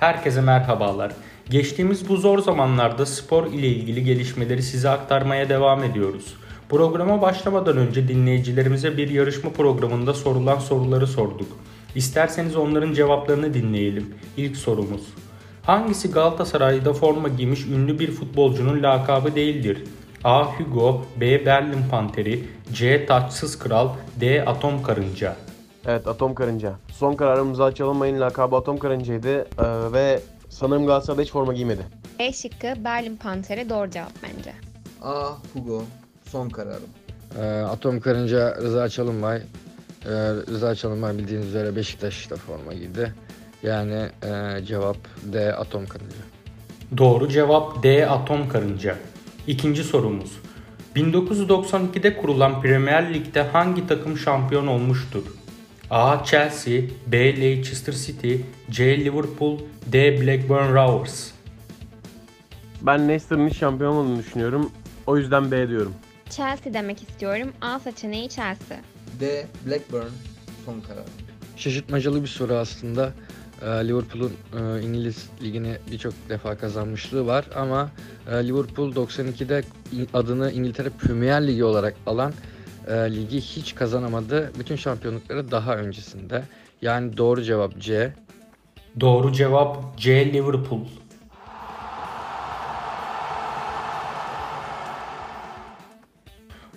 Herkese merhabalar. Geçtiğimiz bu zor zamanlarda spor ile ilgili gelişmeleri size aktarmaya devam ediyoruz. Programa başlamadan önce dinleyicilerimize bir yarışma programında sorulan soruları sorduk. İsterseniz onların cevaplarını dinleyelim. İlk sorumuz. Hangisi Galatasaray'da forma giymiş ünlü bir futbolcunun lakabı değildir? A. Hugo B. Berlin Panteri C. Taçsız Kral D. Atom Karınca Evet Atom Karınca. Son kararımızı açalım lakabı Atom Karınca'ydı ee, ve sanırım Galatasaray'da hiç forma giymedi. B şıkkı Berlin Panteri doğru cevap bence. A. Hugo. Son kararım. Ee, Atom Karınca Rıza Çalınbay. Ee, Rıza Çalınbay bildiğiniz üzere Beşiktaş'ta forma giydi. Yani e, cevap D Atom Karınca. Doğru cevap D. Atom Karınca. İkinci sorumuz. 1992'de kurulan Premier Lig'de hangi takım şampiyon olmuştur? A. Chelsea B. Leicester City C. Liverpool D. Blackburn Rovers Ben Leicester'ın hiç şampiyon olmadığını düşünüyorum. O yüzden B diyorum. Chelsea demek istiyorum. A seçeneği Chelsea. D. Blackburn. Son kararım. Şaşırtmacalı bir soru aslında. Ee, Liverpool'un e, İngiliz ligini birçok defa kazanmışlığı var ama e, Liverpool 92'de adını İngiltere Premier Ligi olarak alan e, ligi hiç kazanamadı. Bütün şampiyonlukları daha öncesinde. Yani doğru cevap C. Doğru cevap C. Liverpool.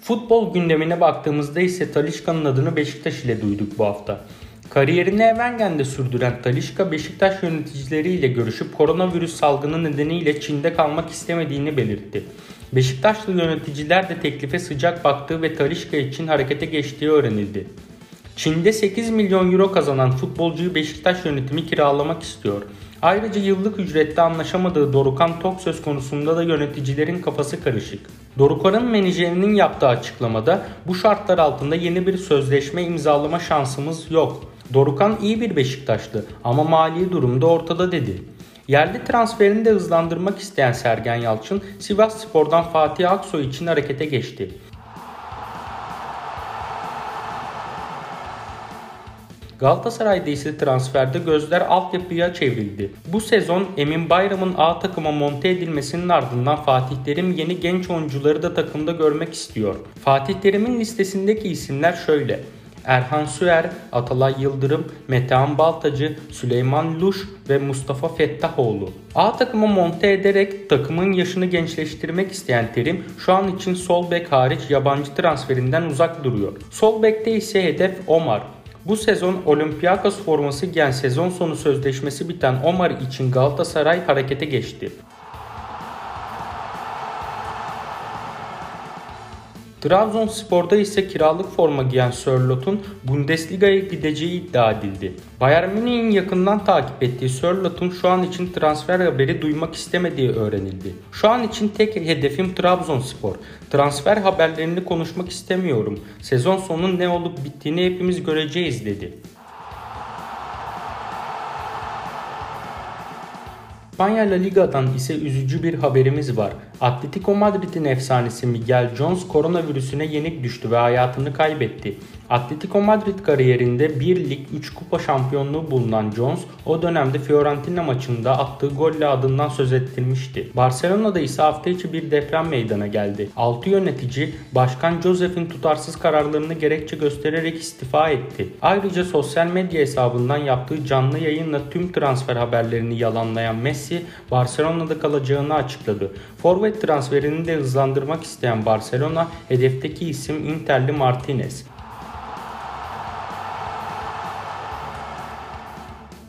Futbol gündemine baktığımızda ise Talişka'nın adını Beşiktaş ile duyduk bu hafta. Kariyerini Evengen'de sürdüren Talişka Beşiktaş yöneticileriyle görüşüp koronavirüs salgını nedeniyle Çin'de kalmak istemediğini belirtti. Beşiktaşlı yöneticiler de teklife sıcak baktığı ve Talişka için harekete geçtiği öğrenildi. Çin'de 8 milyon euro kazanan futbolcuyu Beşiktaş yönetimi kiralamak istiyor. Ayrıca yıllık ücrette anlaşamadığı Dorukan Tok söz konusunda da yöneticilerin kafası karışık. Dorukan'ın menajerinin yaptığı açıklamada bu şartlar altında yeni bir sözleşme imzalama şansımız yok. Dorukan iyi bir Beşiktaşlı ama mali durum da ortada dedi. Yerli transferini de hızlandırmak isteyen Sergen Yalçın Sivas Spor'dan Fatih Aksoy için harekete geçti. Galatasaray'da ise transferde gözler altyapıya çevrildi. Bu sezon Emin Bayram'ın A takıma monte edilmesinin ardından Fatih Terim yeni genç oyuncuları da takımda görmek istiyor. Fatih Terim'in listesindeki isimler şöyle. Erhan Süer, Atalay Yıldırım, Metehan Baltacı, Süleyman Luş ve Mustafa Fettahoğlu. A takımı monte ederek takımın yaşını gençleştirmek isteyen Terim şu an için sol bek hariç yabancı transferinden uzak duruyor. Sol bekte ise hedef Omar. Bu sezon Olympiakos forması giyen sezon sonu sözleşmesi biten Omar için Galatasaray harekete geçti. Trabzonspor'da ise kiralık forma giyen Sörlot'un Bundesliga'ya gideceği iddia edildi. Bayern Münih'in yakından takip ettiği Sörlot'un şu an için transfer haberi duymak istemediği öğrenildi. Şu an için tek hedefim Trabzonspor. Transfer haberlerini konuşmak istemiyorum. Sezon sonu ne olup bittiğini hepimiz göreceğiz dedi. İspanya La Liga'dan ise üzücü bir haberimiz var. Atletico Madrid'in efsanesi Miguel Jones koronavirüsüne yenik düştü ve hayatını kaybetti. Atletico Madrid kariyerinde 1 lig 3 kupa şampiyonluğu bulunan Jones o dönemde Fiorentina maçında attığı golle adından söz ettirmişti. Barcelona'da ise hafta içi bir deprem meydana geldi. 6 yönetici Başkan Josef'in tutarsız kararlarını gerekçe göstererek istifa etti. Ayrıca sosyal medya hesabından yaptığı canlı yayınla tüm transfer haberlerini yalanlayan Messi Barcelona'da kalacağını açıkladı. Forvet transferini de hızlandırmak isteyen Barcelona hedefteki isim Interli Martinez.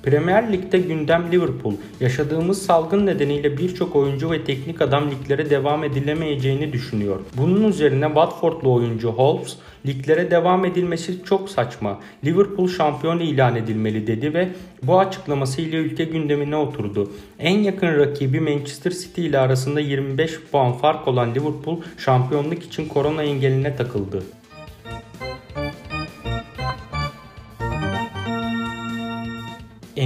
Premier Lig'de gündem Liverpool. Yaşadığımız salgın nedeniyle birçok oyuncu ve teknik adam liglere devam edilemeyeceğini düşünüyor. Bunun üzerine Watfordlu oyuncu Holmes, liglere devam edilmesi çok saçma. Liverpool şampiyon ilan edilmeli dedi ve bu açıklamasıyla ülke gündemine oturdu. En yakın rakibi Manchester City ile arasında 25 puan fark olan Liverpool şampiyonluk için korona engeline takıldı.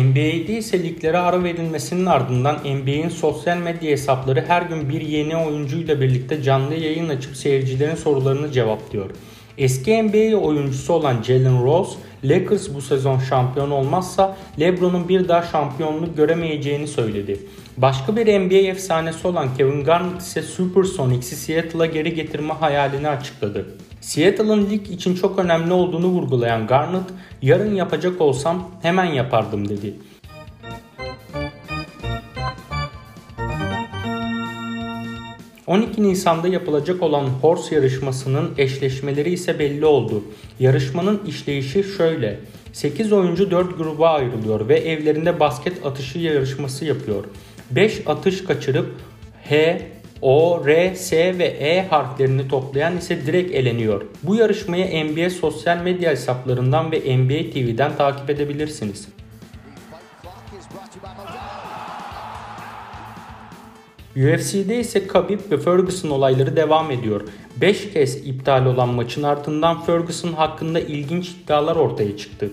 NBA'de ise liglere ara verilmesinin ardından NBA'in sosyal medya hesapları her gün bir yeni oyuncuyla birlikte canlı yayın açıp seyircilerin sorularını cevaplıyor. Eski NBA oyuncusu olan Jalen Rose, Lakers bu sezon şampiyon olmazsa LeBron'un bir daha şampiyonluk göremeyeceğini söyledi. Başka bir NBA efsanesi olan Kevin Garnett ise Supersonics'i Seattle'a geri getirme hayalini açıkladı. Seattle'ın lig için çok önemli olduğunu vurgulayan Garnett, yarın yapacak olsam hemen yapardım dedi. ...12 Nisan'da yapılacak olan horse yarışmasının eşleşmeleri ise belli oldu. Yarışmanın işleyişi şöyle. 8 oyuncu 4 gruba ayrılıyor ve evlerinde basket atışı yarışması yapıyor. 5 atış kaçırıp H, O, R, S ve E harflerini toplayan ise direkt eleniyor. Bu yarışmayı NBA sosyal medya hesaplarından ve NBA TV'den takip edebilirsiniz. UFC'de ise Khabib ve Ferguson olayları devam ediyor. 5 kez iptal olan maçın ardından Ferguson hakkında ilginç iddialar ortaya çıktı.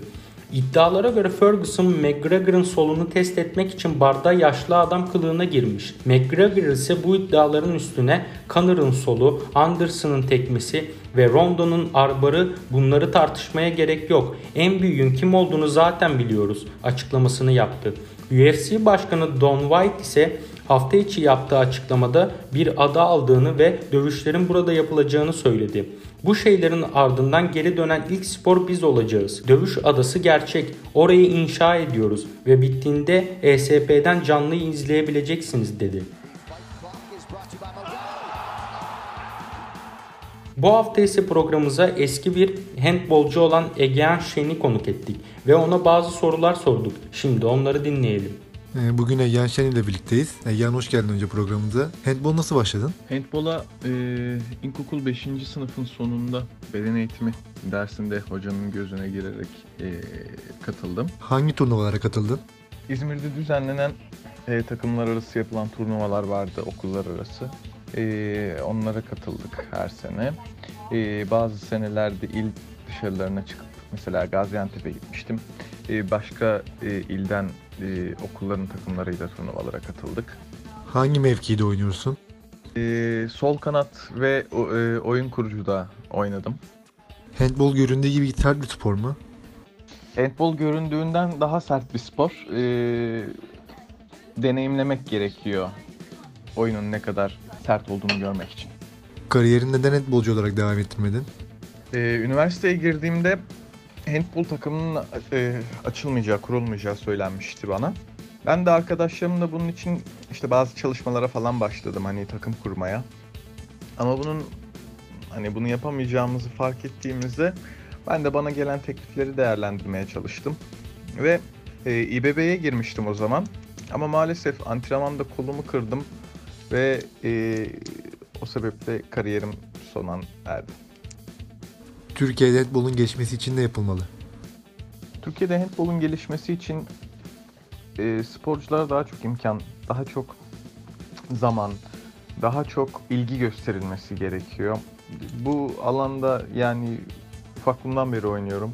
İddialara göre Ferguson McGregor'ın solunu test etmek için barda yaşlı adam kılığına girmiş. McGregor ise bu iddiaların üstüne Connor'ın solu, Anderson'ın tekmesi ve Rondo'nun arbarı bunları tartışmaya gerek yok. En büyüğün kim olduğunu zaten biliyoruz açıklamasını yaptı. UFC Başkanı Don White ise hafta içi yaptığı açıklamada bir ada aldığını ve dövüşlerin burada yapılacağını söyledi. Bu şeylerin ardından geri dönen ilk spor biz olacağız. Dövüş adası gerçek. Orayı inşa ediyoruz ve bittiğinde ESP'den canlı izleyebileceksiniz dedi. Bu hafta ise programımıza eski bir handbolcu olan Egehan Şen'i konuk ettik ve ona bazı sorular sorduk. Şimdi onları dinleyelim. Ee, Bugün Egen Şen ile birlikteyiz. Egen hoş geldin önce programımıza. Handball nasıl başladın? Handbola e, ilkokul 5. sınıfın sonunda beden eğitimi dersinde hocanın gözüne girerek e, katıldım. Hangi turnuvalara katıldın? İzmir'de düzenlenen e, takımlar arası yapılan turnuvalar vardı okullar arası. E, onlara katıldık her sene. E, bazı senelerde il dışarılarına çıkıp mesela Gaziantep'e gitmiştim. E, başka e, ilden e, okulların takımlarıyla turnuvalara katıldık. Hangi mevkide oynuyorsun? E, sol kanat ve e, oyun kurucuda oynadım. Handball göründüğü gibi sert bir spor mu? Handball göründüğünden daha sert bir spor. Ee, deneyimlemek gerekiyor oyunun ne kadar sert olduğunu görmek için. Kariyerini neden handbolcu olarak devam ettirmedin? Ee, üniversiteye girdiğimde handball takımının e, açılmayacağı, kurulmayacağı söylenmişti bana. Ben de arkadaşlarımla bunun için işte bazı çalışmalara falan başladım hani takım kurmaya. Ama bunun hani bunu yapamayacağımızı fark ettiğimizde ben de bana gelen teklifleri değerlendirmeye çalıştım. Ve e, İBB'ye girmiştim o zaman. Ama maalesef antrenmanda kolumu kırdım ve e, o sebeple kariyerim sona erdi. Türkiye'de handball'un geçmesi için ne yapılmalı? Türkiye'de handbolun gelişmesi için e, sporculara daha çok imkan, daha çok zaman, daha çok ilgi gösterilmesi gerekiyor. Bu alanda yani ufaklığımdan beri oynuyorum.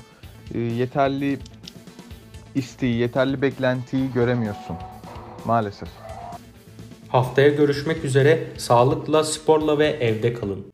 E, yeterli isteği, yeterli beklentiyi göremiyorsun maalesef. Haftaya görüşmek üzere. Sağlıkla, sporla ve evde kalın.